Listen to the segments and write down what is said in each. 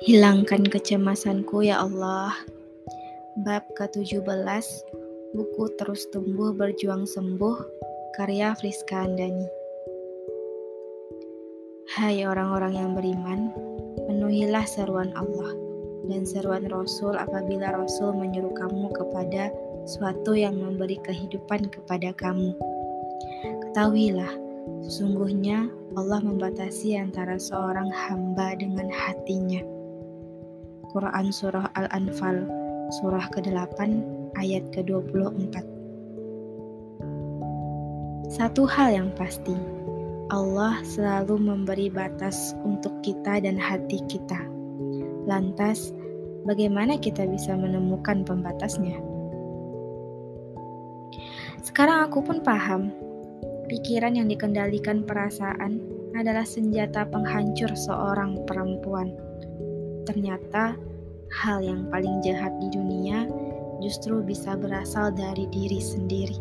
Hilangkan kecemasanku ya Allah. Bab ke-17 Buku Terus Tumbuh Berjuang Sembuh Karya Friska Andani Hai orang-orang yang beriman, penuhilah seruan Allah dan seruan Rasul apabila Rasul menyuruh kamu kepada suatu yang memberi kehidupan kepada kamu. Ketahuilah, sesungguhnya Allah membatasi antara seorang hamba dengan hatinya Quran Surah Al-Anfal, Surah ke-8, ayat ke-24. Satu hal yang pasti, Allah selalu memberi batas untuk kita dan hati kita. Lantas, bagaimana kita bisa menemukan pembatasnya? Sekarang aku pun paham, pikiran yang dikendalikan perasaan adalah senjata penghancur seorang perempuan ternyata hal yang paling jahat di dunia justru bisa berasal dari diri sendiri.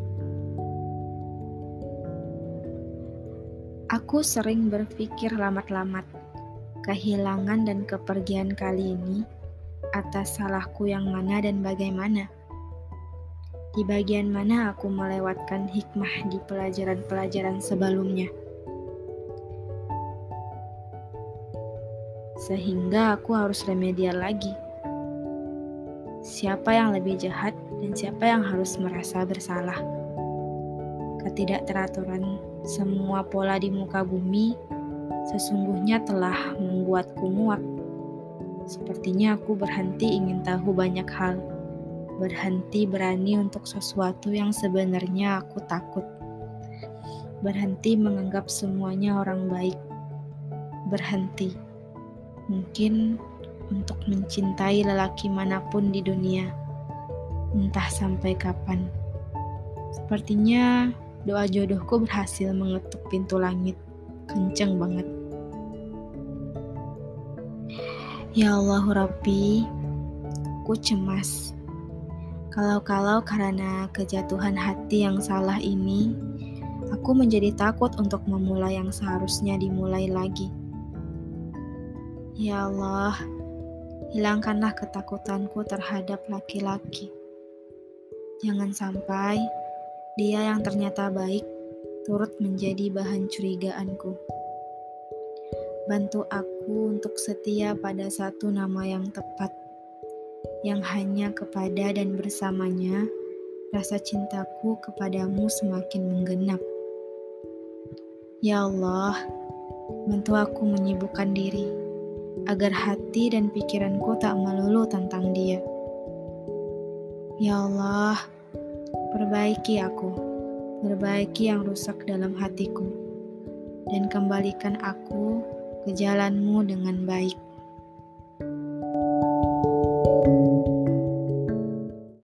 Aku sering berpikir lamat-lamat, kehilangan dan kepergian kali ini atas salahku yang mana dan bagaimana. Di bagian mana aku melewatkan hikmah di pelajaran-pelajaran sebelumnya. Sehingga aku harus remedial lagi. Siapa yang lebih jahat dan siapa yang harus merasa bersalah? Ketidakteraturan semua pola di muka bumi sesungguhnya telah membuatku muak. Sepertinya aku berhenti ingin tahu banyak hal, berhenti berani untuk sesuatu yang sebenarnya aku takut, berhenti menganggap semuanya orang baik, berhenti Mungkin untuk mencintai lelaki mana pun di dunia, entah sampai kapan. Sepertinya doa jodohku berhasil mengetuk pintu langit. Kenceng banget. Ya Allah Rabbi, aku cemas. Kalau-kalau karena kejatuhan hati yang salah ini, aku menjadi takut untuk memulai yang seharusnya dimulai lagi. Ya Allah, hilangkanlah ketakutanku terhadap laki-laki. Jangan sampai dia yang ternyata baik turut menjadi bahan curigaanku. Bantu aku untuk setia pada satu nama yang tepat, yang hanya kepada dan bersamanya rasa cintaku kepadamu semakin menggenap. Ya Allah, bantu aku menyibukkan diri agar hati dan pikiranku tak melulu tentang dia. Ya Allah, perbaiki aku, perbaiki yang rusak dalam hatiku, dan kembalikan aku ke jalanmu dengan baik.